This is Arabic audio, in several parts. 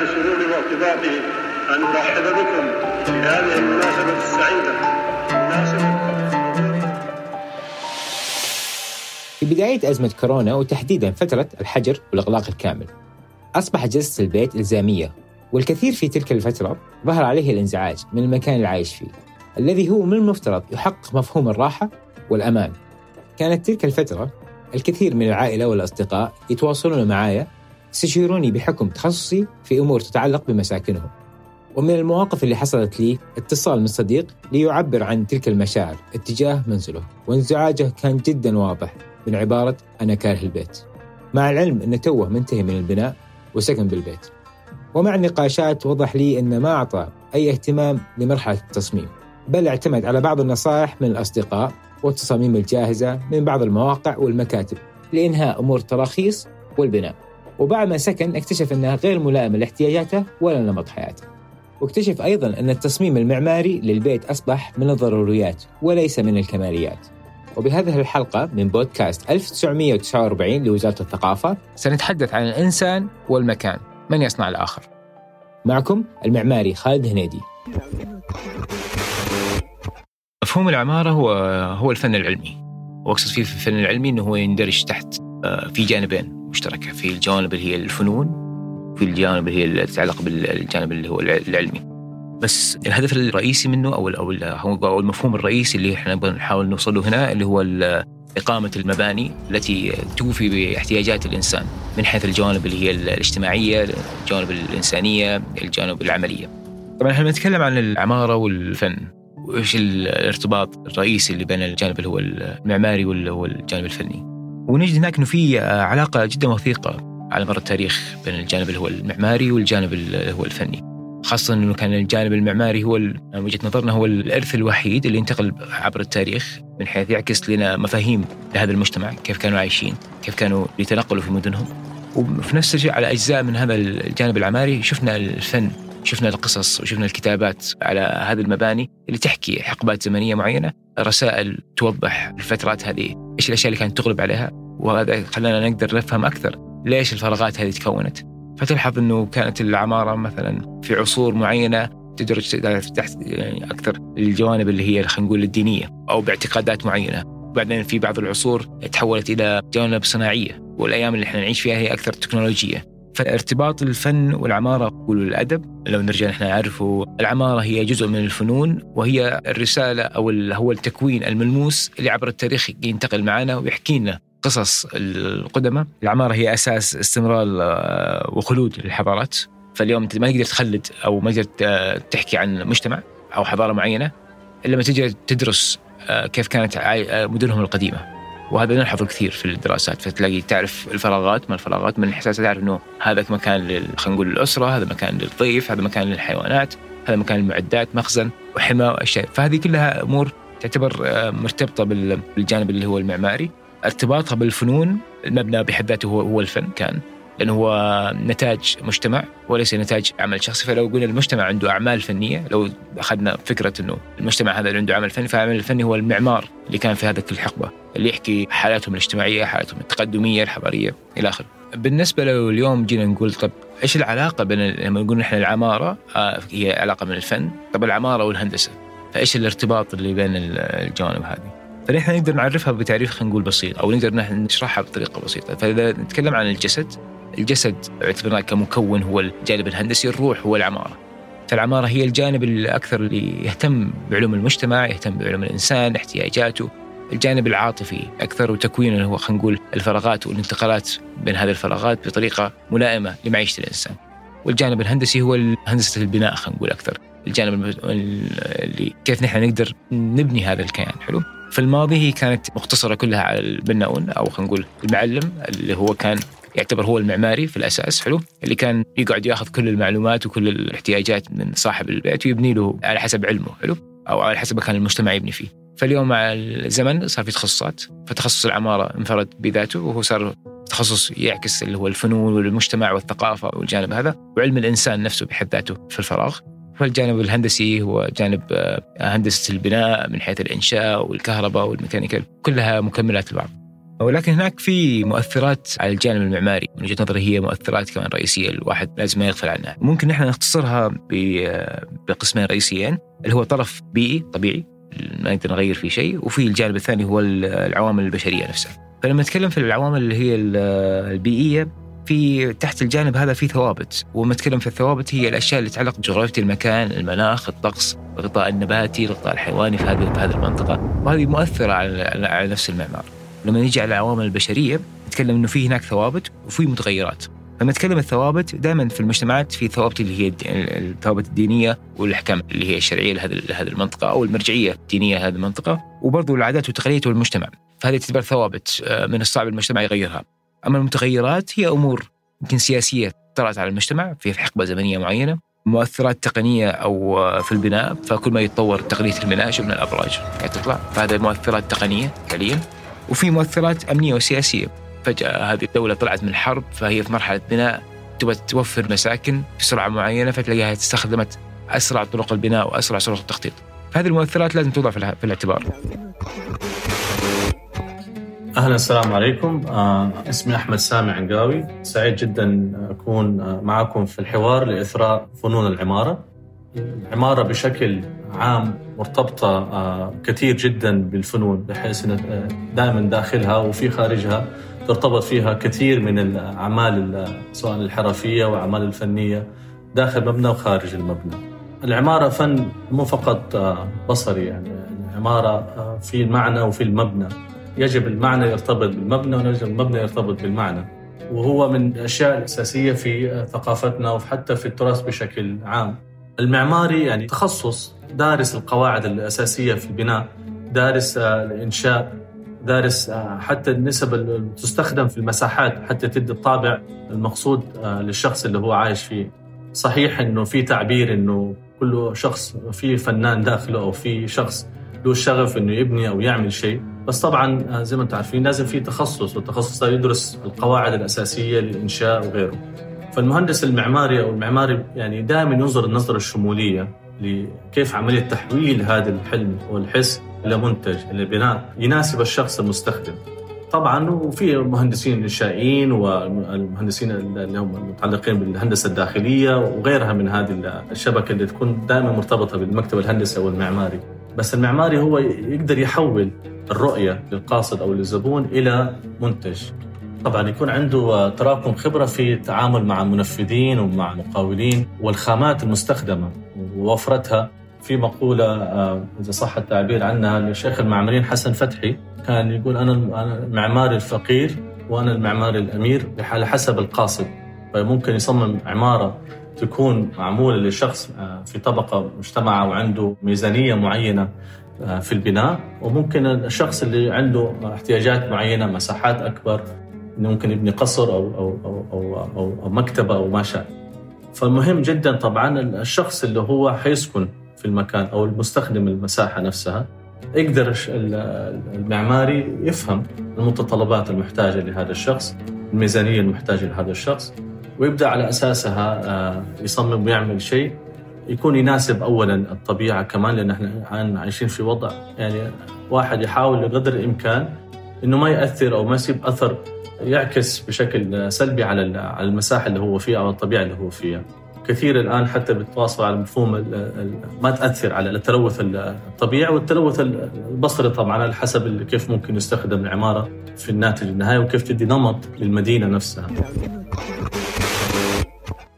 من دواعي سروري وارتباطي أن أرحب بكم في هذه المناسبة السعيدة. في بداية أزمة كورونا وتحديدا فترة الحجر والإغلاق الكامل أصبح جلسة البيت إلزامية والكثير في تلك الفترة ظهر عليه الإنزعاج من المكان اللي عايش فيه الذي هو من المفترض يحقق مفهوم الراحة والأمان. كانت تلك الفترة الكثير من العائلة والأصدقاء يتواصلون معايا يستشيروني بحكم تخصصي في أمور تتعلق بمساكنهم. ومن المواقف اللي حصلت لي اتصال من صديق ليعبر عن تلك المشاعر اتجاه منزله. وانزعاجه كان جدا واضح من عبارة أنا كاره البيت مع العلم أنه توه منتهي من البناء وسكن بالبيت. ومع النقاشات وضح لي أنه ما أعطى أي اهتمام لمرحلة التصميم بل اعتمد على بعض النصائح من الأصدقاء والتصاميم الجاهزة من بعض المواقع والمكاتب لإنهاء أمور التراخيص والبناء. وبعد ما سكن اكتشف أنها غير ملائمة لاحتياجاته ولا نمط حياته. واكتشف أيضا أن التصميم المعماري للبيت أصبح من الضروريات وليس من الكماليات. وبهذه الحلقة من بودكاست 1949 لوزارة الثقافة سنتحدث عن الإنسان والمكان. من يصنع الآخر؟ معكم المعماري خالد هنيدي. مفهوم العمارة هو هو الفن العلمي. وأقصد فيه في الفن العلمي أنه هو يندرج تحت في جانبين مشتركة في الجوانب اللي هي الفنون وفي الجانب اللي هي تتعلق بالجانب اللي هو العلمي. بس الهدف الرئيسي منه أو أو المفهوم الرئيسي اللي إحنا نحاول نوصله هنا اللي هو إقامة المباني التي توفي باحتياجات الإنسان من حيث الجوانب اللي هي الاجتماعية الجوانب الإنسانية الجوانب العملية. طبعا إحنا بنتكلم عن العمارة والفن. وإيش الارتباط الرئيسي اللي بين الجانب اللي هو المعماري واللي هو الجانب الفني؟ ونجد هناك أنه في علاقة جدا وثيقة على مر التاريخ بين الجانب اللي هو المعماري والجانب اللي هو الفني. خاصة أنه كان الجانب المعماري هو من وجهة نظرنا هو الإرث الوحيد اللي انتقل عبر التاريخ من حيث يعكس لنا مفاهيم لهذا المجتمع كيف كانوا عايشين كيف كانوا يتنقلوا في مدنهم. وفي نفس الشيء على أجزاء من هذا الجانب العماري شفنا الفن شفنا القصص وشفنا الكتابات على هذه المباني اللي تحكي حقبات زمنية معينة رسائل توضح الفترات هذه إيش الأشياء اللي كانت تغلب عليها. وهذا خلانا نقدر نفهم أكثر ليش الفراغات هذه تكونت. فتلحظ إنه كانت العمارة مثلا في عصور معينة تدرج تحت يعني أكثر الجوانب اللي هي خلينا نقول الدينية أو باعتقادات معينة. وبعدين في بعض العصور تحولت إلى جوانب صناعية والأيام اللي إحنا نعيش فيها هي أكثر تكنولوجية. فارتباط الفن والعمارة والادب لو نرجع نحن نعرفه العمارة هي جزء من الفنون وهي الرسالة أو هو التكوين الملموس اللي عبر التاريخ ينتقل معنا ويحكي لنا قصص القدماء. العمارة هي أساس استمرار آه، وخلود الحضارات فاليوم أنت ما تقدر تخلد أو ما تقدر تحكي عن مجتمع أو حضارة معينة إلا لما تجي تدرس آه، كيف كانت آه، مدنهم القديمة. وهذا نلحظه كثير في الدراسات. فتلاقي تعرف الفراغات ما الفراغات من الحساس تعرف إنه هذا مكان خلينا نقول للأسرة هذا مكان للضيف هذا مكان للحيوانات هذا مكان للمعدات مخزن وحمى وأشياء. فهذه كلها أمور تعتبر مرتبطة بالجانب اللي هو المعماري. ارتباطها بالفنون المبنى بحد ذاته هو هو الفن كان لأنه هو نتاج مجتمع وليس نتاج عمل شخصي. فلو قلنا المجتمع عنده أعمال فنية لو أخذنا فكرة إنه المجتمع هذا اللي عنده عمل فني فالعمل الفني هو المعمار اللي كان في هذه الحقبة اللي يحكي حالاتهم الاجتماعية حالاتهم التقدمية الحضارية إلى آخره. بالنسبة لو اليوم جينا نقول طب إيش العلاقة بين لما نقول نحن العمارة آه هي علاقة من الفن طب العمارة والهندسة فإيش الارتباط اللي بين الجوانب هذه؟ فنحن نقدر نعرفها بتعريف خلينا نقول بسيط أو نقدر نحن نشرحها بطريقة بسيطة. فإذا نتكلم عن الجسد الجسد اعتبرناه كمكون هو الجانب الهندسي الروح هو العمارة. فالعمارة هي الجانب الأكثر اللي يهتم بعلوم المجتمع يهتم بعلوم الإنسان احتياجاته. الجانب العاطفي أكثر وتكوينه هو خلينا نقول الفراغات والانتقالات بين هذه الفراغات بطريقة ملائمة لمعيشة الإنسان. والجانب الهندسي هو هندسة البناء خلينا نقول أكثر. الجانب اللي كيف نحن نقدر نبني هذا الكيان حلو؟ في الماضي هي كانت مقتصره كلها على البناؤون أو خلينا نقول المعلم اللي هو كان يعتبر هو المعماري في الأساس حلو؟ اللي كان يقعد يأخذ كل المعلومات وكل الاحتياجات من صاحب البيت ويبني له على حسب علمه حلو؟ أو على حسب كان المجتمع يبني فيه. فاليوم مع الزمن صار في تخصصات فتخصص العمارة انفرد بذاته وهو صار تخصص يعكس اللي هو الفنون والمجتمع والثقافة والجانب هذا وعلم الإنسان نفسه بحد ذاته في الفراغ. فالجانب الهندسي هو جانب آه، هندسة البناء من حيث الإنشاء والكهرباء والميكانيكال كلها مكملات لبعض ولكن هناك في مؤثرات على الجانب المعماري. من وجهة نظري هي مؤثرات كمان رئيسية الواحد لازم ما يغفل عنها. ممكن نحن نختصرها ب- بقسمين رئيسيين اللي هو طرف بيئي طبيعي ما نقدر نغير فيه شيء وفي الجانب الثاني هو العوامل البشرية نفسها. فلما نتكلم في العوامل اللي هي ال- البيئية في تحت الجانب هذا في ثوابت ولما نتكلم في الثوابت هي الأشياء اللي تتعلق بجغرافية المكان المناخ الطقس الغطاء النباتي الغطاء الحيواني في هذه في هذه المنطقة. وهذه مؤثرة على على نفس المعمار. لما نيجي على العوامل البشرية نتكلم إنه في هناك ثوابت وفي متغيرات. لما نتكلم الثوابت دائما في المجتمعات في ثوابت اللي هي الثوابت الدينية والأحكام اللي هي الشرعية لهذه لهذه المنطقة أو المرجعية الدينية لهذه المنطقة وبرضه العادات والتقاليد والمجتمع. فهذه تعتبر ثوابت آه، من الصعب المجتمع يغيرها. أما المتغيرات هي أمور يمكن سياسية طرأت على المجتمع في حقبة زمنية معينة مؤثرات تقنية أو آه، في البناء فكل ما يتطور تقنية البناء شفنا الأبراج قاعد تطلع فهذا مؤثرات تقنية فعليا وفي مؤثرات أمنية وسياسية. فجأة هذه الدولة طلعت من حرب فهي في مرحلة بناء تبغى توفر مساكن بسرعة معينة فتلاقيها استخدمت أسرع طرق البناء وأسرع طرق التخطيط. فهذه المؤثرات لازم توضع في الاعتبار. أهلا السلام عليكم. آه اسمي أحمد سامي عنقاوي. سعيد جدا أكون معكم في الحوار لإثراء فنون العمارة. العمارة بشكل عام مرتبطة آه كثير جدا بالفنون بحيث إن آه، دائما داخلها وفي خارجها ترتبط فيها كثير من الأعمال ال- سواء الحرفية وأعمال الفنية داخل مبنى وخارج المبنى. العمارة فن مو فقط بصري يعني. العمارة في المعنى وفي المبنى. يجب المعنى يرتبط بالمبنى ويجب المبنى يرتبط بالمعنى وهو من الأشياء الأساسية في ثقافتنا وحتى في التراث بشكل عام. المعماري يعني تخصص دارس القواعد الأساسية في البناء، دارس آه، الإنشاء، دارس آه، حتى النسب اللي تستخدم في المساحات حتى تدي الطابع المقصود آه، للشخص اللي هو عايش فيه. صحيح إنه في تعبير إنه كل شخص في فنان داخله أو في شخص له الشغف إنه يبني أو يعمل شيء بس طبعا آه، زي ما أنتم عارفين لازم في تخصص والتخصص هذا يدرس القواعد الأساسية للإنشاء وغيره. فالمهندس المعماري أو المعماري يعني دائما ينظر النظرة الشمولية لكيف عملية تحويل هذا الحلم والحس إلى منتج إلى بناء يناسب الشخص المستخدم. طبعا وفي مهندسين انشائيين والمهندسين اللي هم المتعلقين بالهندسة الداخلية وغيرها من هذه الشبكة اللي تكون دائما مرتبطة بالمكتب الهندسي أو المعماري. بس المعماري هو يقدر يحول الرؤية للقاصد أو للزبون إلى منتج. طبعا يكون عنده تراكم خبرة في التعامل مع منفذين ومع مقاولين والخامات المستخدمة ووفرتها في مقولة آه، إذا صح التعبير عنها للشيخ المعماريين حسن فتحي. كان يقول أنا المعماري الفقير وأنا المعماري الأمير على حسب القاصد. فممكن يصمم عمارة تكون معمولة لشخص آه، في طبقة مجتمعة وعنده ميزانية معينة آه، في البناء. وممكن الشخص اللي عنده احتياجات معينة مساحات إنه ممكن يبني قصر أو أو أو أو, أو, أو مكتبة أو ما شاء. فالمهم جدا طبعا الشخص اللي هو حيسكن في المكان أو المستخدم المساحة نفسها يقدر المعماري يفهم المتطلبات المحتاجة لهذا الشخص الميزانية المحتاجة لهذا الشخص. ويبدأ على أساسها آه، يصمم ويعمل شيء يكون يناسب اولا الطبيعة كمان لأن إحنا الآن عايشين في وضع يعني واحد يحاول بقدر الإمكان إنه ما يأثر أو ما يسيب أثر يعكس بشكل سلبي على على المساحة اللي هو فيها أو الطبيعة اللي هو فيها. كثير الآن حتى بيتواصلوا على مفهوم ما تأثر على التلوث ال- الطبيعي والتلوث ال- البصري طبعا على حسب كيف ممكن يستخدم العمارة في الناتج النهائي وكيف تدي نمط للمدينة نفسها.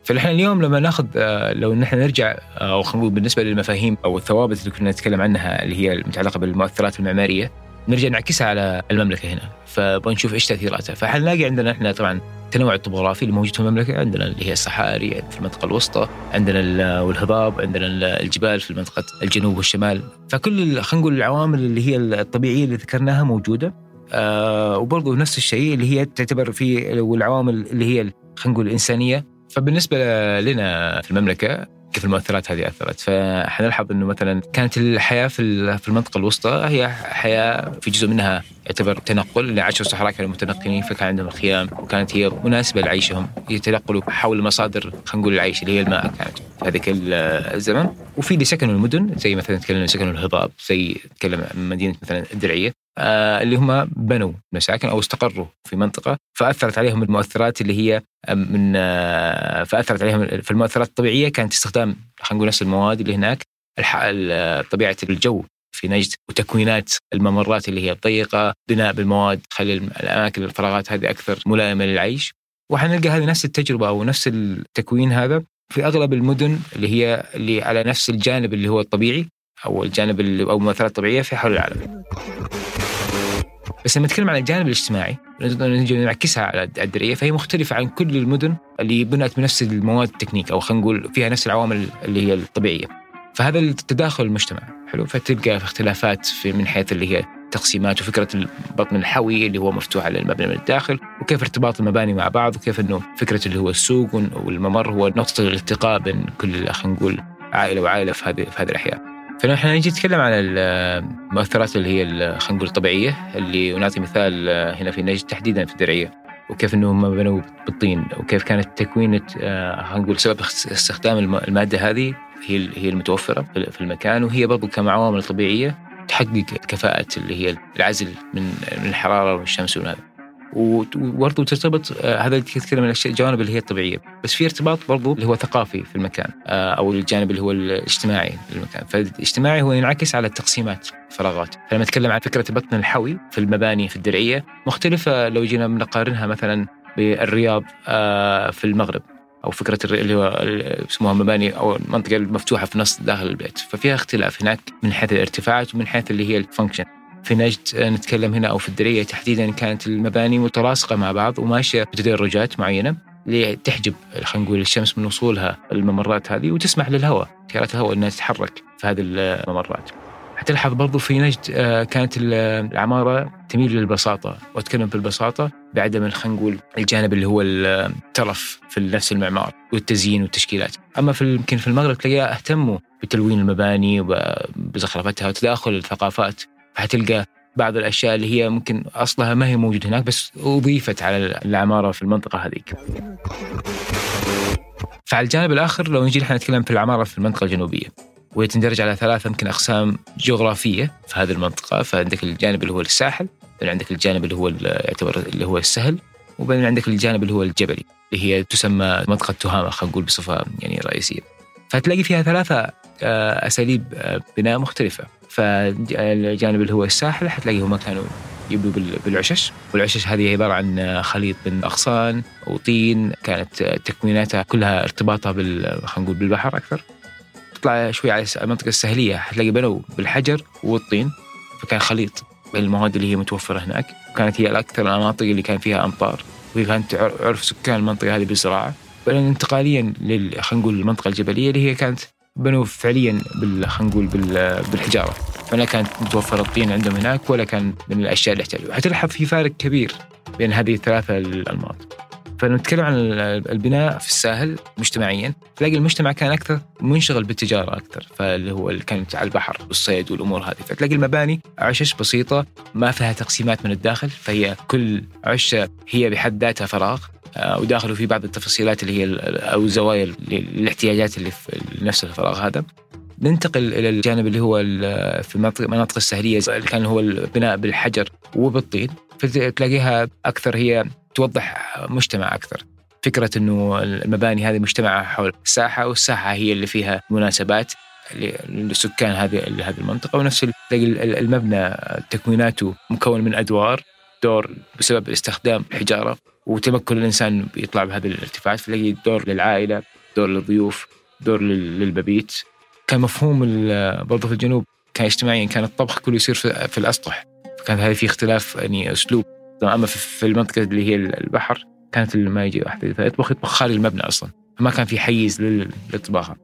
فنحن اليوم لما ناخذ آه، لو نحن نرجع آه، أو خلينا نقول بالنسبة للمفاهيم أو الثوابت اللي كنا نتكلم عنها اللي هي المتعلقه بالمؤثرات المعمارية نرجع نعكسها على المملكة هنا. فبنشوف إيش تأثيراتها. فحنلاقي عندنا إحنا طبعا التنوع الطبوغرافي اللي موجود في المملكة؟ عندنا اللي هي الصحاري في المنطقة الوسطى عندنا ال- والهضاب عندنا ال- الجبال في منطقه الجنوب والشمال. فكل خلينا نقول العوامل اللي هي الطبيعية اللي ذكرناها موجودة. آه وبرضه نفس الشيء اللي هي تعتبر في والعوامل اللي هي خلينا نقول الإنسانية. فبالنسبة لنا في المملكة كيف المؤثرات هذه أثرت؟ فحنلاحظ إنه مثلا كانت الحياة في في المنطقة الوسطى هي حياة في جزء منها يعتبر تنقل اللي عاشوا الصحراء كانوا متنقلين فكان عندهم الخيام وكانت هي مناسبة لعيشهم يتنقلوا حول مصادر خلينا نقول العيش اللي هي الماء كانت في هذاك ال- الزمن. وفي اللي سكنوا المدن زي مثلا تكلمنا سكنوا الهضاب زي تكلم مدينة مثلا الدرعية. اللي هم بنوا مساكن أو استقروا في منطقة فأثرت عليهم المؤثرات اللي هي من آه، فأثرت عليهم في المؤثرات الطبيعية كانت استخدام خلينا نقول نفس المواد اللي هناك طبيعة الجو في نجد وتكوينات الممرات اللي هي ضيقه بناء بالمواد الم- الأماكن الفراغات هذه أكثر ملائمة للعيش وحنلقى هذه نفس التجربة أو نفس التكوين هذا في أغلب المدن اللي هي اللي على نفس الجانب اللي هو الطبيعي أو الجانب أو المؤثرات الطبيعية في حول العالم. بس لما نتكلم عن الجانب الاجتماعي نجي نعكسها على الدرية فهي مختلفة عن كل المدن اللي بنت بنفس المواد التكنيك أو خلينا نقول فيها نفس العوامل اللي هي الطبيعية. فهذا التداخل المجتمع حلو فتلقى في اختلافات في من حيث اللي هي تقسيمات وفكرة البطن الحوي اللي هو مفتوح على المبنى من الداخل وكيف ارتباط المباني مع بعض وكيف إنه فكرة اللي هو السوق والممر هو نقطة الالتقاء بين كل خلينا نقول عائلة وعائلة في هذه في هذه الاحياء. فنحن نجي نتكلم عن المؤثرات اللي هي خلينا نقول الطبيعية اللي ونعطي مثال آه، هنا في نجد تحديدا في الدرعية وكيف إنه هم بنوا بالطين وكيف كانت تكوينة آه، خلينا نقول سبب استخدام الم- المادة هذه هي هي المتوفرة في- المكان وهي برضو كعوامل طبيعية تحقق كفاءة اللي هي العزل من الحرارة والشمس وهذا وبرضه ترتبط آه، هذا تتكلم عن الأشياء- الجوانب اللي هي الطبيعية. بس في ارتباط برضه اللي هو ثقافي في المكان آه، أو الجانب اللي هو الاجتماعي للمكان فالاجتماعي هو ينعكس على التقسيمات فراغات. فلما نتكلم عن فكرة البطن الحوي في المباني في الدرعية مختلفة لو جينا بنقارنها مثلا بالرياض آه، في المغرب أو فكرة اللي هو يسموها مباني أو المنطقة المفتوحة في نص داخل البيت. ففيها اختلاف هناك من حيث الارتفاعات ومن حيث اللي هي الفانكشن في نجد آه، نتكلم هنا أو في الدرية تحديدا كانت المباني متلاصقة مع بعض وماشية بتدرجات معينة لتحجب خلينا نقول الشمس من وصولها الممرات هذه وتسمح للهواء تيارات الهواء إنها تتحرك في هذه الممرات. حتلاحظ برضو في نجد آه، كانت ال- العمارة تميل للبساطة واتكلم بالبساطة بعدم خلينا نقول الجانب اللي هو الترف في نفس المعمار والتزيين والتشكيلات، أما في يمكن في المغرب تلاقيها اهتموا بتلوين المباني وبزخرفتها وتداخل الثقافات فحتلقى بعض الأشياء اللي هي ممكن أصلها ما هي موجودة هناك بس أضيفت على العماره في المنطقة هذيك. فعلى الجانب الآخر لو نجي نحن نتكلم في العمارة في المنطقة الجنوبية وهي تندرج على ثلاثة يمكن أقسام جغرافية في هذه المنطقة فعندك الجانب اللي هو الساحل بعدين عندك الجانب اللي هو يعتبر اللي هو السهل وبعدين عندك الجانب اللي هو الجبلي اللي هي تسمى منطقة تهامة خلينا نقول بصفة يعني رئيسية فتلاقي فيها ثلاثة آه، أساليب آه، بناء مختلفة. فالجانب اللي هو الساحل حتلاقي هم كانوا يبدوا بال- بالعشش. والعشش هذه عبارة عن خليط من أغصان وطين كانت تكويناتها كلها ارتباطها بال خلينا نقول بالبحر أكثر. تطلع شوي على المنطقة الساحلية حتلاقي بنوا بالحجر والطين فكان خليط بين المواد اللي هي متوفرة هناك. كانت هي الأكثر المناطق اللي كان فيها أمطار. وهي كانت عر- عرف سكان المنطقة هذه بالزراعة انتقاليا خلينا نقول المنطقة الجبلية اللي هي كانت بنوا فعليا خلينا نقول بال- بالحجارة. فلا كانت متوفرة الطين عندهم هناك ولا كان من الأشياء اللي يحتاجوها حتلاحظ في فارق كبير بين هذه الثلاثة الأنماط. فنتكلم عن ال- البناء في الساحل مجتمعيا. تلاقي المجتمع كان أكثر منشغل بالتجارة أكثر فاللي هو اللي كانت على البحر والصيد والأمور هذه. فتلاقي المباني عشش بسيطة ما فيها تقسيمات من الداخل فهي كل عشة هي بحد ذاتها فراغ. وداخله في بعض التفصيلات اللي هي أو الزوايا الاحتياجات اللي في نفس الفراغ هذا. ننتقل إلى الجانب اللي هو في المناطق الساحليه اللي كان هو البناء بالحجر وبالطين. فتلاقيها أكثر هي توضح مجتمع أكثر. فكرة إنه المباني هذه مجتمعة حول الساحة والساحة هي اللي فيها مناسبات لسكان هذه هذه المنطقة. ونفس تلاقي ال- المبنى تكويناته مكون من أدوار دور بسبب استخدام الحجارة. وتمكن الإنسان يطلع بهذه الارتفاعات تلاقي دور للعائلة دور للضيوف دور لل- للمبيت كان مفهوم برضه في الجنوب كان اجتماعيا كان الطبخ كله يصير في, الأسطح. كان هذه في اختلاف يعني أسلوب. أما في- المنطقة اللي هي البحر كانت لما يجي واحد يطبخ يطبخ خارج المبنى أصلا. ما كان في حيز لل- للطباخه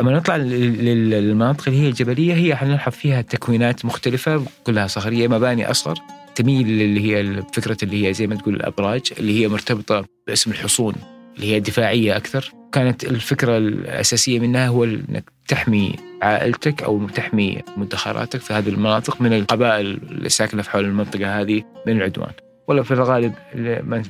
أما نطلع لل- لل- للمناطق اللي هي الجبلية هي حنلحظ فيها تكوينات مختلفة كلها صخرية مباني أصغر. تميل اللي هي فكره اللي هي زي ما تقول الأبراج اللي هي مرتبطة باسم الحصون اللي هي دفاعية أكثر. كانت الفكرة الأساسية منها هو إنك تحمي عائلتك أو تحمي مدخراتك في هذه المناطق من القبائل الساكنه في حول المنطقة هذه من العدوان. ولا في الغالب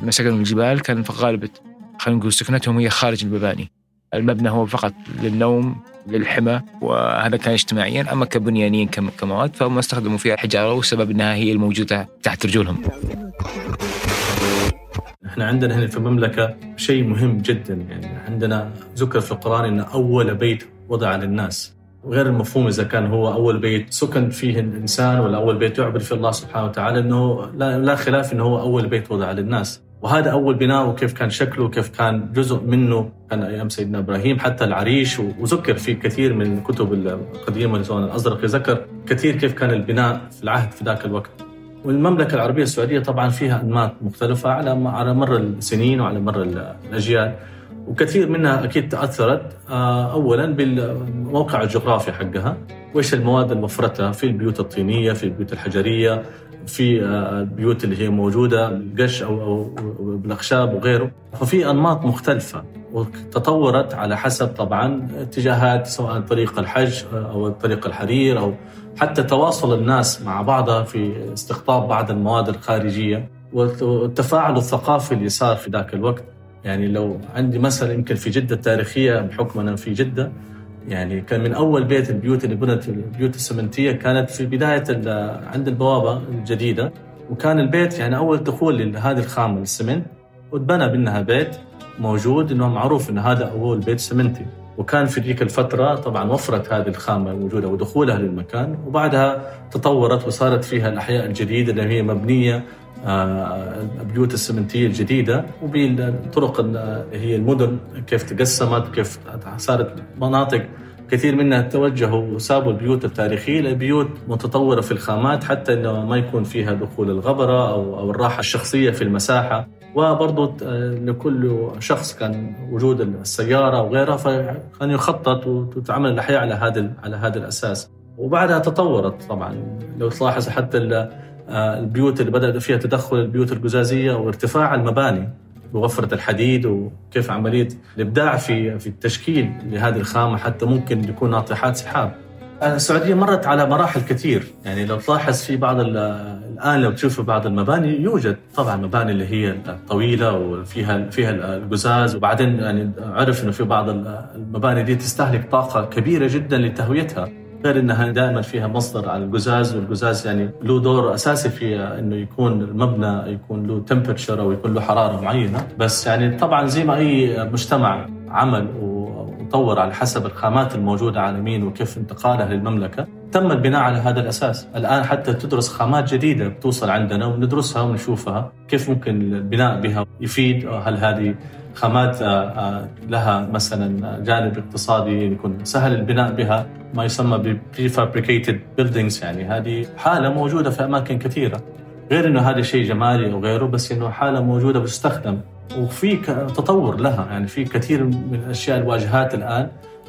ما سكنوا الجبال كان في الغالب خلينا نقول سكنتهم هي خارج المباني. المبنى هو فقط للنوم للحمى وهذا كان اجتماعيا. أما كبنيانيا كم- كمواد فهم استخدموا فيها حجارة والسبب إنها هي الموجودة تحت رجولهم. إحنا عندنا هنا في المملكة شيء مهم جدا. يعني عندنا ذكر في القرآن أن أول بيت وضع للناس. غير المفهوم إذا كان هو أول بيت سكن فيه الإنسان ولا أول بيت يعبد فيه الله سبحانه وتعالى أنه لا, لا خلاف أنه هو أول بيت وضع للناس. وهذا أول بناء وكيف كان شكله وكيف كان جزء منه كان أيام سيدنا إبراهيم حتى العريش وذكر في كثير من الكتب القديمة سواء الأزرق. ذكر كثير كيف كان البناء في العهد في ذاك الوقت. والمملكة العربية السعودية طبعا فيها أنماط مختلفة على على مر السنين وعلى مر الأجيال. وكثير منها أكيد تأثرت آه، أولا بالموقع الجغرافي حقها. وإيش المواد المفرطة في البيوت الطينية في البيوت الحجرية في آه، البيوت اللي هي موجودة بالقش أو, أو بالأخشاب وغيره. ففي أنماط مختلفة وتطورت على حسب طبعا اتجاهات سواء طريق الحج أو طريق الحرير أو حتى تواصل الناس مع بعضها في استقطاب بعض المواد الخارجية والتفاعل الثقافي اللي صار في ذاك الوقت. يعني لو عندي مثل يمكن في جدة التاريخية بحكم أنا في جدة يعني كان من أول بيت البيوت اللي بنت البيوت السمنتية كانت في بداية عند البوابة الجديدة. وكان البيت يعني أول دخول لهذه الخامة السمنت وتبنى منها بيت موجود إنه معروف إن هذا اول بيت سمنتي وكان في ذيك الفترة طبعا وفرت هذه الخامة الموجودة ودخولها للمكان. وبعدها تطورت وصارت فيها الأحياء الجديدة اللي هي مبنية البيوت السمنتية الجديدة وبالطرق اللي هي المدن كيف تقسمت كيف صارت مناطق. كثير منها توجهوا وسابوا البيوت التاريخية لبيوت متطورة في الخامات حتى إنه ما يكون فيها دخول الغبرة أو أو الراحة الشخصية في المساحة. وبرضه لكل شخص كان وجود السيارة وغيرها فكان يخطط وتتعمل الأحياء على هذا على هذا الأساس. وبعدها تطورت طبعا. لو تلاحظ حتى البيوت اللي بدأ فيها تدخل البيوت القزازية وارتفاع المباني بوفرة الحديد وكيف عملية الإبداع في في التشكيل لهذه الخامة حتى ممكن يكون ناطحات سحاب. السعودية مرت على مراحل كثير. يعني لو تلاحظ في بعض الآن لو تشوف بعض المباني يوجد طبعا مباني اللي هي الطويلة وفيها فيها القزاز وبعدين يعني عرف إنه في بعض المباني دي تستهلك طاقة كبيرة جدا لتهويتها. غير إنها دائما فيها مصدر على القزاز والقزاز يعني له دور أساسي في إنه يكون المبنى يكون له تمبرتشر أو يكون له حرارة معينة. بس يعني طبعا زي ما أي مجتمع عمل وطور على حسب الخامات الموجودة عالميا وكيف انتقالها للمملكة تم البناء على هذا الأساس. الآن حتى تدرس خامات جديدة بتوصل عندنا وندرسها ونشوفها كيف ممكن البناء بها يفيد هل هذه خامات لها مثلا جانب اقتصادي يكون سهل البناء بها ما يسمى ب prefabricated buildings يعني هذه حالة موجودة في أماكن كثيرة. غير إنه هذا شيء جمالي أو غيره بس إنه حالة موجودة بتستخدم. وفي تطور لها يعني في كثير من الأشياء الواجهات الآن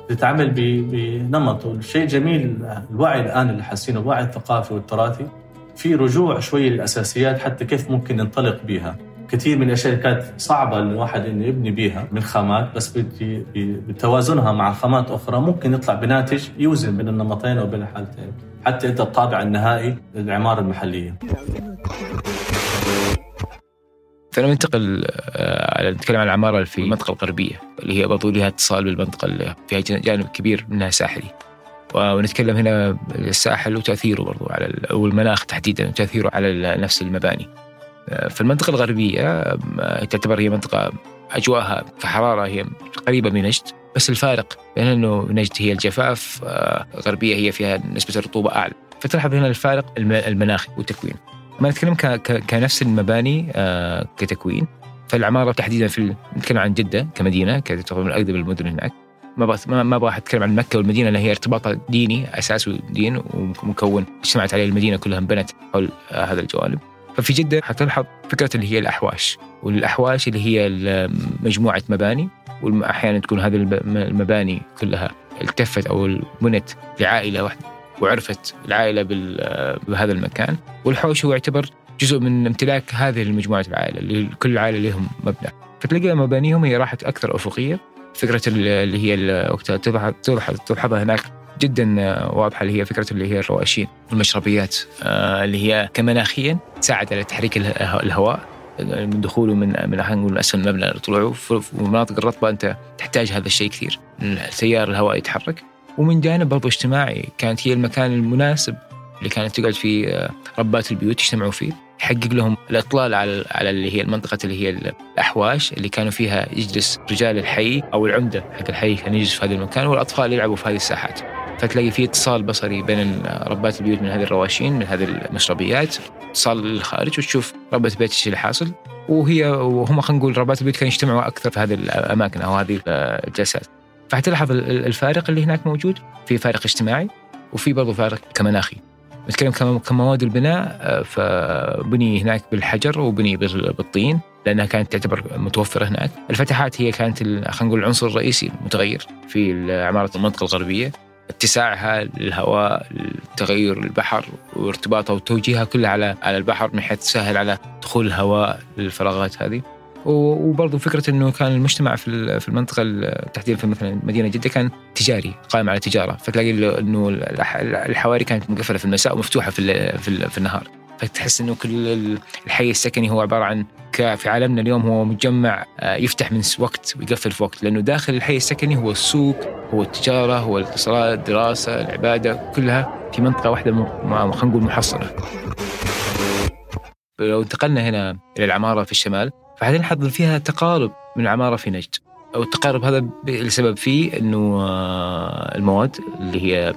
تتعمل بنمط والشيء جميل الوعي الآن اللي حاسينه الوعي الثقافي والتراثي في رجوع شوي للأساسيات حتى كيف ممكن ننطلق بها كثير من الأشياء كانت صعبة الواحد إنه يبني بها من خامات بس بتوازنها مع خامات أخرى ممكن يطلع بناتج يوزن بين النمطين أو بين الحالتين حتى انت الطابع النهائي للعمارة المحلية. فلما ننتقل على نتكلم عن العمارة في المنطقة الغربية اللي هي برضو لها اتصال بالمنطقة اللي فيها جانب كبير منها ساحلي. ونتكلم هنا الساحل وتأثيره برضو على أو المناخ تحديدا وتأثيره على نفس المباني. في المنطقة الغربية تعتبر هي منطقة أجواءها كحرارة هي قريبة من نجد بس الفارق بين أنه نجد هي الجفاف غربية هي فيها نسبة الرطوبة أعلى فتلاحظ هنا الفارق المناخي والتكوين ما نتكلم كنفس المباني كتكوين. فالعمارة تحديدا في نتكلم عن جدة كمدينة تعتبر من أقدم المدن هناك. ما ما أبغى أتكلم عن مكة والمدينة لأن هي ارتباطها ديني اساسه دين ومكون اجتمعت عليه المدينة كلها انبنت حول هذا الجوانب. ففي جدة حتلحظ فكرة اللي هي الأحواش والأحواش اللي هي مجموعة مباني وأحيانا تكون هذه المباني كلها التفت أو بنت لعائلة واحدة. وعرفت العائلة بهذا المكان. والحوش هو يعتبر جزء من امتلاك هذه المجموعة العائلة اللي كل عائلة لهم مبنى. فتلاقي مبانيهم هي راحت أكثر أفقية. فكرة اللي هي وقتها تلحظها هناك جدا واضحة اللي هي فكرة اللي هي الرواشين والمشربيات آه، اللي هي كمناخيا تساعد على تحريك الهواء من دخوله من من خلينا نقول أسفل المبنى لطلوعه في المناطق الرطبة أنت تحتاج هذا الشيء كثير. التيار الهواء يتحرك. ومن جانب برضو اجتماعي كانت هي المكان المناسب اللي كانت تقعد فيه آه، ربات البيوت يجتمعوا فيه يحقق لهم الإطلال على على اللي هي المنطقة اللي هي الأحواش اللي كانوا فيها يجلس رجال الحي أو العمدة حق الحي كان يجلس في هذا المكان والأطفال يلعبوا في هذه الساحات. فتلاقي في اتصال بصري بين ربات البيوت من هذه الرواشين من هذه المشربيات اتصال للخارج وتشوف ربة البيت إيش اللي حاصل وهي وهم خلينا نقول ربات البيوت كانوا يجتمعوا أكثر في هذه الأماكن أو هذه الجلسات فحتلاحظ الفارق اللي هناك موجود في فارق اجتماعي وفي برضه فارق كمناخي. نتكلم كمواد البناء فبني هناك بالحجر وبني بالطين لأنها كانت تعتبر متوفرة هناك، الفتحات هي كانت خلينا نقول العنصر الرئيسي المتغير في عماره المنطقة الغربية، اتساعها للهواء تغير البحر وارتباطها وتوجيهها كلها على على البحر من حيث تسهل على دخول الهواء للفراغات هذه. وبرضه فكرة إنه كان المجتمع في في المنطقة تحديدا في مثلا مدينة جدة كان تجاري قائم على تجارة. فتلاقي انه الحواري كانت مقفلة في المساء ومفتوحة في في النهار. فتحس إنه كل الحي السكني هو عبارة عن في عالمنا اليوم هو مجمع آه، يفتح من وقت ويقفل في وقت. لأنه داخل الحي السكني هو السوق هو التجارة هو الاتصالات الدراسة العبادة كلها في منطقة واحدة خلينا نقول محصنة. لو انتقلنا هنا إلى العمارة في الشمال فحنلاحظ فيها تقارب من العماره في نجد. أو التقارب هذا السبب فيه إنه آه، المواد اللي هي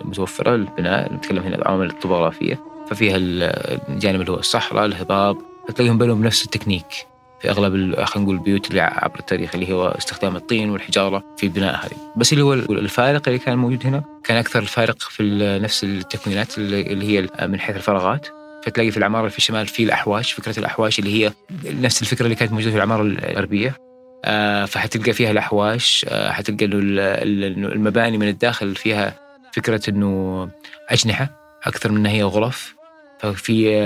المتوفرة للبناء نتكلم هنا العوامل الطبوغرافيه ففيها الجانب اللي هو الصحراء الهضاب فتلاقيهم بنوا بنفس التكنيك في أغلب خلينا نقول البيوت اللي عبر التاريخ اللي هو استخدام الطين والحجارة في بناء هذه بس اللي هو الفارق اللي كان موجود هنا كان أكثر الفارق في نفس التكوينات اللي هي من حيث الفراغات فتلاقي في العمارة في الشمال في الأحواش فكرة الأحواش اللي هي نفس الفكرة اللي كانت موجودة في العمارة الغربية. آه، فحتلقى فيها الأحواش آه، حتلقى المباني من الداخل فيها فكرة إنه أجنحة أكثر من هي غرف. ففي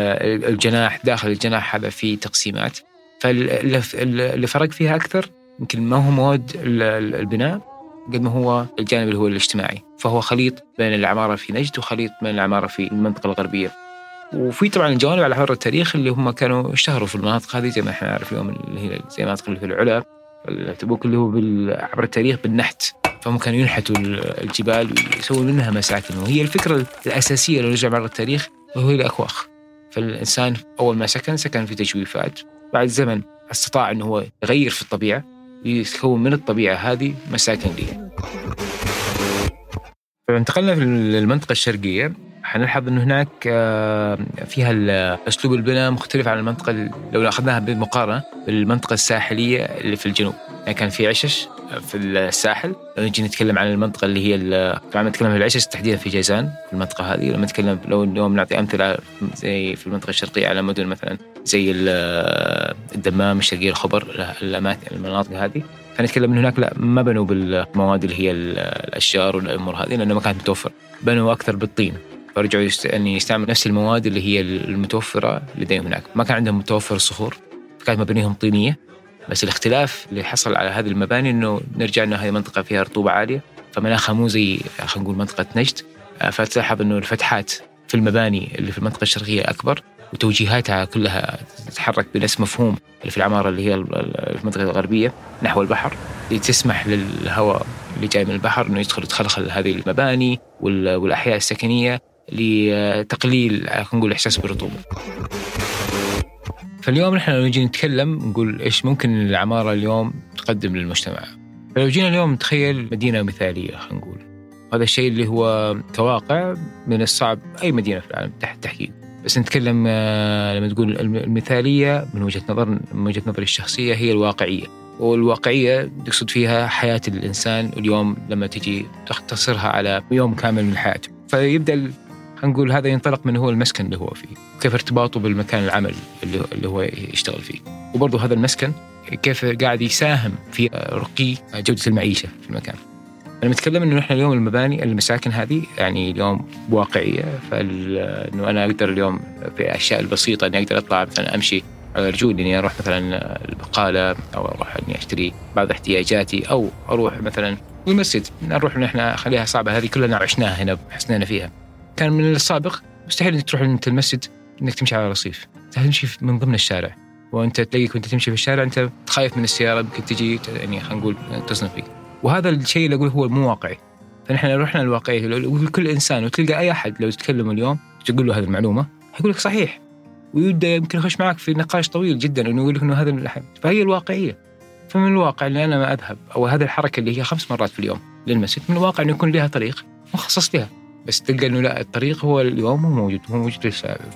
الجناح داخل الجناح هذا في تقسيمات. فاللي فرق فيها أكثر يمكن ما هو مواد البناء قد ما هو الجانب اللي هو الاجتماعي. فهو خليط بين العمارة في نجد وخليط بين العمارة في المنطقة الغربية. وفي طبعا الجوانب على مر التاريخ اللي هم كانوا اشتهروا في المناطق هذه زي ما إحنا نعرف اليوم اللي هي زي المناطق اللي في العلا تبوك اللي هو عبر التاريخ بالنحت. فهم كانوا ينحتوا الجبال ويسوون منها مساكن. وهي الفكرة الأساسية لو نرجع مر التاريخ وهو الأكواخ فالإنسان أول ما سكن سكن في تجويفات. بعد زمن استطاع أنه هو يغير في الطبيعة ويكون من الطبيعة هذه مساكن لي. فانتقلنا للمنطقة الشرقية. حنلاحظ إنه هناك آه، فيها أسلوب البناء مختلف عن المنطقة لو أخذناها بالمقارنه بالمنطقة الساحلية اللي في الجنوب. يعني كان في عشش في الساحل. لو نجي نتكلم عن المنطقة اللي هي طبعا نتكلم عن العشش تحديدا في جيزان في المنطقة هذه. لما نتكلم لو اليوم نعطي أمثلة زي في المنطقة الشرقية على مدن مثلا زي الدمام الشرقية الخبر الأماكن المناطق هذه. فنتكلم من هناك لا ما بنوا بالمواد اللي هي الأشجار والأمور هذه لأنه ما كانت متوفر بنوا أكثر بالطين. فرجعوا. يعني يستعمل نفس المواد اللي هي المتوفرة لديهم هناك. ما كان عندهم متوفر الصخور فكانت مبانيهم طينية. بس الاختلاف اللي حصل على هذه المباني إنه نرجع إنه هذه منطقة فيها رطوبة عالية فمناخها مو زي خلينا نقول منطقة نجد. آه، فتلاحظ إنه الفتحات في المباني اللي في المنطقة الشرقية أكبر وتوجيهاتها كلها تتحرك بنفس مفهوم اللي في العمارة اللي هي المنطقة الغربية نحو البحر. لتسمح للهواء اللي جاي من البحر إنه يدخل يتخلخل هذه المباني والأحياء السكنية. لتقليل خلينا نقول إحساس بالرطوبة. فاليوم نحن لو نجي نتكلم نقول إيش ممكن العمارة اليوم تقدم للمجتمع. فلو جينا اليوم نتخيل مدينة مثالية خلينا نقول. هذا الشيء اللي هو كواقع من الصعب أي مدينة في العالم تحت تحقيق. بس نتكلم آه، لما تقول المثالية من وجهة نظر من وجهة نظري الشخصية هي الواقعية. والواقعية تقصد فيها حياة الإنسان اليوم لما تجي تختصرها على يوم كامل من حياته. فيبدأ نقول هذا ينطلق من هو المسكن اللي هو فيه وكيف ارتباطه بالمكان العمل اللي اللي هو يشتغل فيه. وبرضه هذا المسكن كيف قاعد يساهم في رقي جودة المعيشة في المكان. أنا متكلم إنه إحنا اليوم المباني المساكن هذه يعني اليوم واقعية فإنه أنا أقدر اليوم في الاشياء البسيطة إني أقدر أطلع مثلا أمشي على رجولي إني أروح مثلا البقالة أو أروح إني أشتري بعض احتياجاتي أو أروح مثلا المسجد. نروح نحن خليها صعبة هذه كلنا عشناها هنا حسنينا فيها. كان من السابق. مستحيل إنك تروح انت المسجد إنك تمشي على رصيف. تمشي من ضمن الشارع. وأنت تلاقيك وأنت تمشي في الشارع أنت خايف من السيارة يمكن تجي يعني خلينا نقول تصنف فيك. وهذا الشيء اللي أقول هو مو واقعي. فنحن لو رحنا الواقعيه لو كل إنسان وتلقى أي أحد لو تكلمه اليوم تقول له هذه المعلومة حيقول لك صحيح. ويبدأ يمكن يخش معك في نقاش طويل جدا إنه يقول لك إنه هذا الحد. فهي الواقعية. فمن الواقع اللي أنا ما أذهب أو هذه الحركة اللي هي خمس مرات في اليوم للمسجد من الواقع إنه يكون لها طريق مخصص لها. بس تلقى إنه لا الطريق هو اليوم مو موجود هو موجود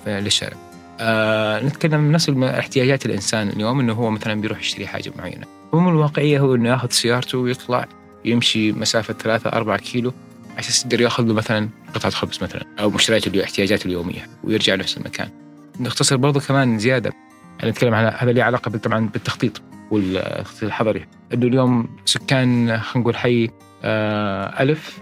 للشارع. آه نتكلم نفس احتياجات الإنسان اليوم إنه هو مثلا بيروح يشتري حاجة معينة. ومن الواقعية هو إنه ياخذ سيارته ويطلع يمشي مسافة ثلاثة أربعة كيلو عشان يقدر يأخذ له مثلا قطعة خبز مثلا أو مشتريات احتياجاته اليومية ويرجع لنفس المكان. نختصر برضه كمان زيادة يعني نتكلم عن هذا له علاقة طبعا بالتخطيط والتخطيط الحضري. إنه اليوم سكان خلينا نقول حي آه ألف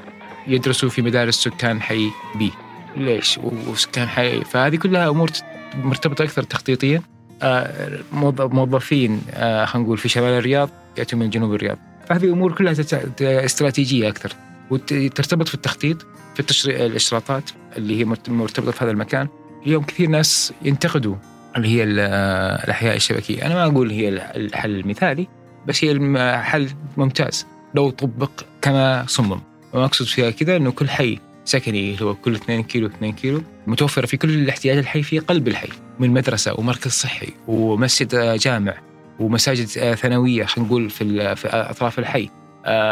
يدرسوا في مدارس سكان حي بي ليش؟ وسكان حي فهذه كلها أمور مرتبطة أكثر تخطيطيا. آه موظفين آه خلينا نقول في شمال الرياض ياتوا من جنوب الرياض. فهذه أمور كلها استراتيجية أكثر. وترتبط في التخطيط في التشريع الاشتراطات اللي هي مرتبطة في هذا المكان. اليوم كثير ناس ينتقدوا اللي هي الأحياء الشبكية، أنا ما أقول هي الحل المثالي بس هي الحل ممتاز. لو طبق كما صمم، وما اقصد فيها كذا إنه كل حي سكني اللي هو كل 2 كيلو 2 كيلو. متوفره في كل الاحتياجات الحي في قلب الحي من مدرسة ومركز صحي ومسجد جامع ومساجد ثانوية خلينا نقول في في أطراف الحي.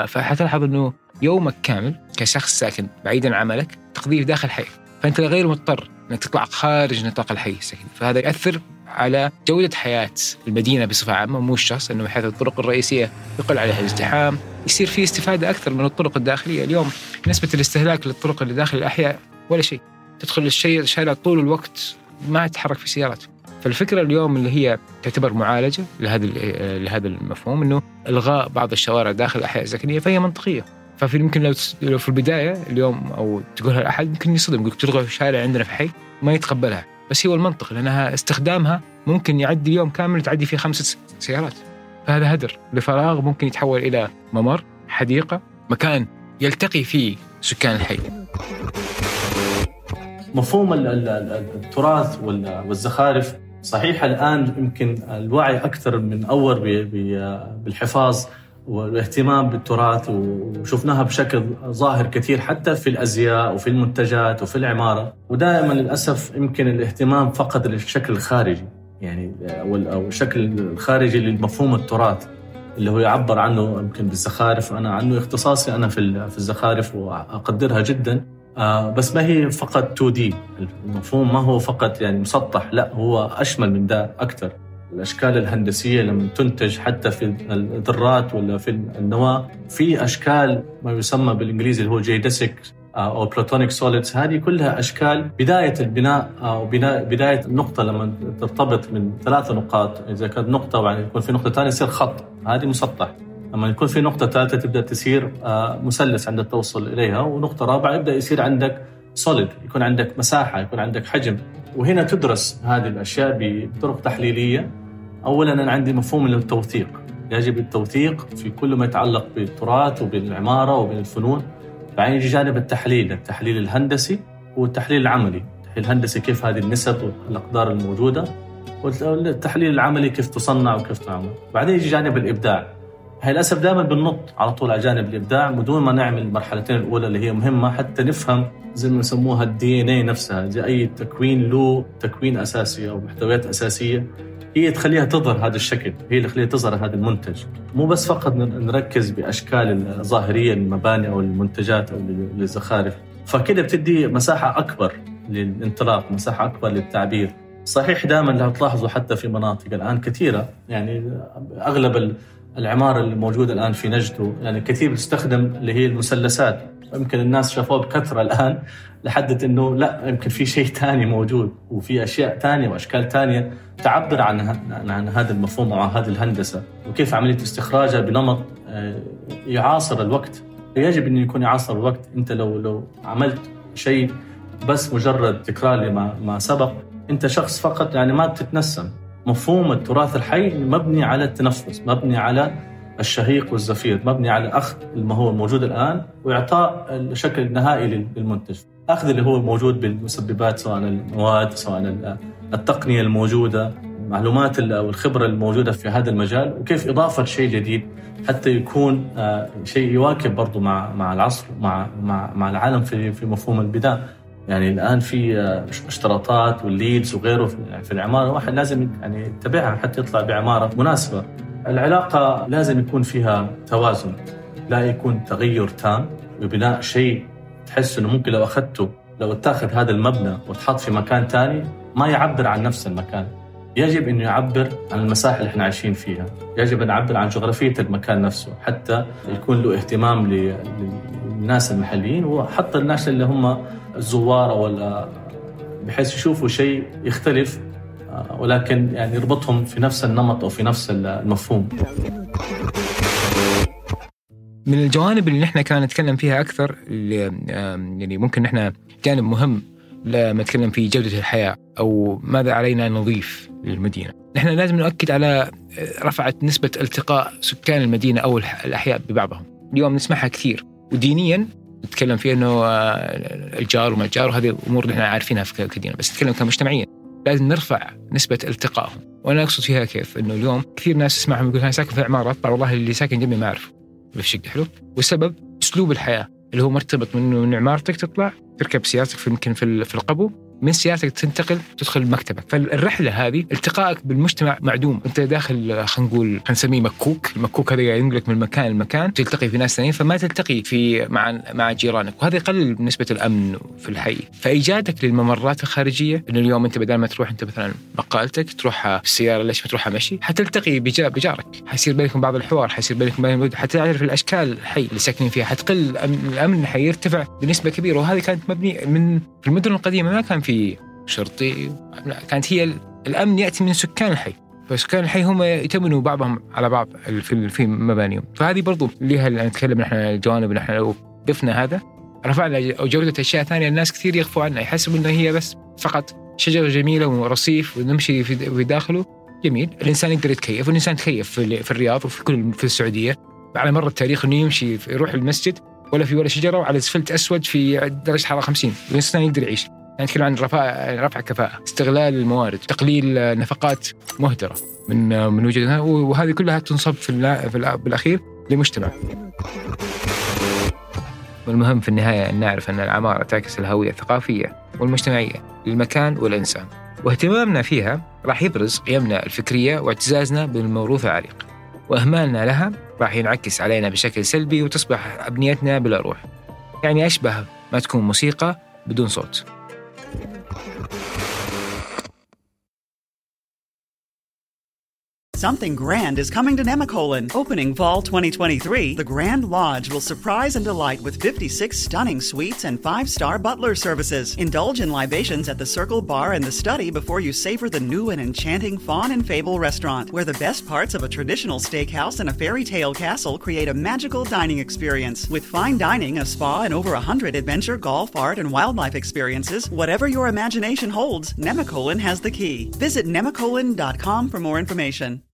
فحتلاحظ إنه يومك كامل كشخص ساكن بعيدا عن عملك تقضيه داخل الحي فأنت غير مضطر إنك تطلع خارج نطاق الحي السكني. فهذا ياثر على جودة حياة المدينة بصفة عامة مو الشخص أنه بحيث الطرق الرئيسية يقل عليها الازدحام يصير في استفادة أكثر من الطرق الداخلية. اليوم نسبة الاستهلاك للطرق اللي داخل الأحياء ولا شيء. تدخل الشيء الشارع طول الوقت ما تتحرك في سيارات فالفكرة اليوم اللي هي تعتبر معالجة لهذا لهذا المفهوم أنه إلغاء بعض الشوارع داخل الأحياء السكنية فهي منطقية. ففي يمكن لو لو في البداية اليوم أو تقولها لأحد يمكن يصدم يقول تلغى شارع عندنا في حي ما يتقبلها. بس هو المنطق لأنها استخدامها ممكن يعدي يوم كامل تعدي فيه خمسة سيارات. فهذا هدر لفراغ ممكن يتحول إلى ممر حديقة مكان يلتقي فيه سكان الحي. مفهوم التراث والزخارف صحيح الآن يمكن الوعي أكثر من أول بالحفاظ والاهتمام بالتراث وشفناها بشكل ظاهر كثير حتى في الأزياء وفي المنتجات وفي العمارة. ودائما للأسف يمكن الاهتمام فقط للشكل الخارجي يعني أو الشكل الخارجي لمفهوم التراث اللي هو يعبر عنه يمكن بالزخارف. أنا عنه اختصاصي أنا في في الزخارف وأقدرها جدا. آه بس ما هي فقط 2D المفهوم ما هو فقط يعني مسطح لا هو أشمل من ده أكثر. الأشكال الهندسية لما تنتج حتى في الذرات ولا في النواة في أشكال ما يسمى بالإنجليزي اللي هو geodesic آه، أو Platonic solids هذه كلها أشكال بداية البناء أو بناء بداية النقطة لما ترتبط من ثلاث نقاط. إذا كانت نقطة وبعدين يكون في نقطة ثانية يصير خط. هذه مسطح. لما يكون في نقطة ثالثة تبدأ تصير آه، مثلث عندك توصل إليها ونقطة رابعة يبدأ يصير عندك سوليد يكون عندك مساحة يكون عندك حجم. وهنا تدرس هذه الأشياء بطرق تحليلية. اولا أنا عندي مفهوم التوثيق يجب التوثيق في كل ما يتعلق بالتراث وبالعماره وبالفنون بعدين يجي جانب التحليل التحليل الهندسي والتحليل العملي. التحليل الهندسي كيف هذه النسب والأقدار الموجودة والتحليل العملي كيف تصنع وكيف تعمل. بعدين يجي جانب الإبداع. هي للاسف دائما بننط على طول على جانب الإبداع بدون ما نعمل المرحلتين الأولى اللي هي مهمة حتى نفهم زي ما يسموها الدي ان اي نفسها زي أي تكوين له تكوين أساسي أو محتويات أساسية هي تخليها تظهر هذا الشكل هي اللي تخليها تظهر هذا المنتج. مو بس فقط نركز بأشكال الظاهريه للمباني أو المنتجات أو للزخارف فكده بتدي مساحة أكبر للانطلاق مساحة أكبر للتعبير. صحيح دائما لو تلاحظوا حتى في مناطق الآن كثيرة يعني أغلب العمارة اللي موجودة الآن في نجد يعني كثير بتستخدم اللي هي المثلثات. يمكن الناس شافوها بكثرة الآن لحدت أنه لا يمكن في شيء ثاني موجود وفي أشياء ثانية وأشكال ثانية تعبر عن عن هذا المفهوم أو هذه الهندسة. وكيف عملية استخراجها بنمط آه، يعاصر الوقت. يجب أن يكون يعاصر الوقت. أنت لو لو عملت شيء بس مجرد تكرار لما ما سبق أنت شخص فقط يعني ما بتتنسم. مفهوم التراث الحي مبني على التنفس مبني على الشهيق والزفير مبني على أخذ ما هو موجود الآن وإعطاء الشكل النهائي للمنتج. أخذ اللي هو موجود بالمسببات سواء المواد سواء التقنية الموجودة المعلومات أو الخبرة الموجودة في هذا المجال وكيف إضافة شيء جديد حتى يكون آه، شيء يواكب برضه مع مع العصر مع مع مع العالم في في مفهوم البناء يعني الآن في آه، اشتراطات والليدز وغيره في العمارة الواحد لازم يعني يتبعها حتى يطلع بعمارة مناسبة. العلاقة لازم يكون فيها توازن لا يكون تغير تام وبناء شيء تحس إنه ممكن لو أخذته لو اتاخذ هذا المبنى وتحط في مكان ثاني ما يعبر عن نفس المكان. يجب إنه يعبر عن المساحة اللي إحنا عايشين فيها، يجب أن يعبر عن جغرافية المكان نفسه حتى يكون له اهتمام للناس المحليين وحتى الناس اللي هم الزوار أو بحيث يشوفوا شيء يختلف آه، ولكن يعني يربطهم في نفس النمط أو في نفس المفهوم. من الجوانب اللي نحن كان نتكلم فيها أكثر اللي يعني ممكن نحن جانب مهم لما نتكلم في جودة الحياة أو ماذا علينا نضيف للمدينة. نحن لازم نؤكد على آه، رفعت نسبة التقاء سكان المدينة أو الأحياء ببعضهم. اليوم نسمعها كثير ودينيا نتكلم فيه إنه آه، الجار وما الجار وهذه أمور نحن عارفينها في كدينا بس نتكلم كمجتمعيا لازم نرفع نسبة التقائهم وأنا أقصد فيها كيف؟ إنه اليوم كثير ناس تسمعهم يقول أنا ساكن في عماره طبعا والله اللي ساكن جنبي ما أعرفه. في شقه حلو. والسبب أسلوب الحياة اللي هو مرتبط من من عمارتك تطلع تركب سيارتك في يمكن في القبو من سيارتك تنتقل تدخل مكتبك. فالرحلة هذه التقائك بالمجتمع معدوم. أنت داخل خلينا نقول خلينا نسميه مكوك. المكوك هذا ينقلك من مكان لمكان تلتقي في ناس ثانيين فما تلتقي في مع مع جيرانك. وهذا يقلل نسبة الأمن في الحي. فإيجادك للممرات الخارجية انه اليوم أنت بدل ما تروح أنت مثلا بقالتك تروحها بالسياره ليش ما تروحها مشي؟ حتلتقي بجارك. حيصير بينكم بعض الحوار حيصير بينكم حتعرف الأشكال الحي اللي ساكنين فيها. حتقل الأمن حيرتفع بنسبة كبيرة. وهذه كانت مبنية من في المدن القديمة ما كان في شرطي كانت هي الأمن يأتي من سكان الحي. فسكان الحي هم يتمنوا بعضهم على بعض في في مبانيهم. فهذه برضو لها نتكلم نحن الجوانب نحن لو ضفنا هذا رفعنا جودة أشياء ثانية الناس كثير يخفوا عنها يحسبوا أنها هي بس فقط شجرة جميلة ورصيف ونمشي في داخله. جميل. الإنسان يقدر يتكيف والإنسان تكيف في الرياض وفي كل في السعودية. على مر التاريخ أنه يمشي يروح المسجد ولا في ولا شجرة وعلى اسفلت أسود في درجة حرارة 50 الإنسان يقدر يعيش. يعني نتكلم عن رفع رفع كفاءة، استغلال الموارد، تقليل نفقات مهدرة من من وجودها وهذه كلها تنصب في, في بالأخير لمجتمع. والمهم في النهاية أن نعرف أن العمارة تعكس الهوية الثقافية والمجتمعية للمكان والإنسان واهتمامنا فيها راح يبرز قيمنا الفكرية واعتزازنا بالموروث العريق. وإهمالنا لها راح ينعكس علينا بشكل سلبي وتصبح أبنيتنا بلا روح. يعني أشبه ما تكون موسيقى بدون صوت. Something grand is coming to Nemacolin. Opening fall 2023, the Grand Lodge will surprise and delight with 56 stunning suites and five star butler services. Indulge in libations at the Circle Bar and the Study before you savor the new and enchanting Fawn and Fable restaurant, where the best parts of a traditional steakhouse and a fairy tale castle create a magical dining experience. With fine dining, a spa, and over 100 adventure, golf, art, and wildlife experiences, whatever your imagination holds, Nemacolin has the key. Visit nemacolin.com for more information.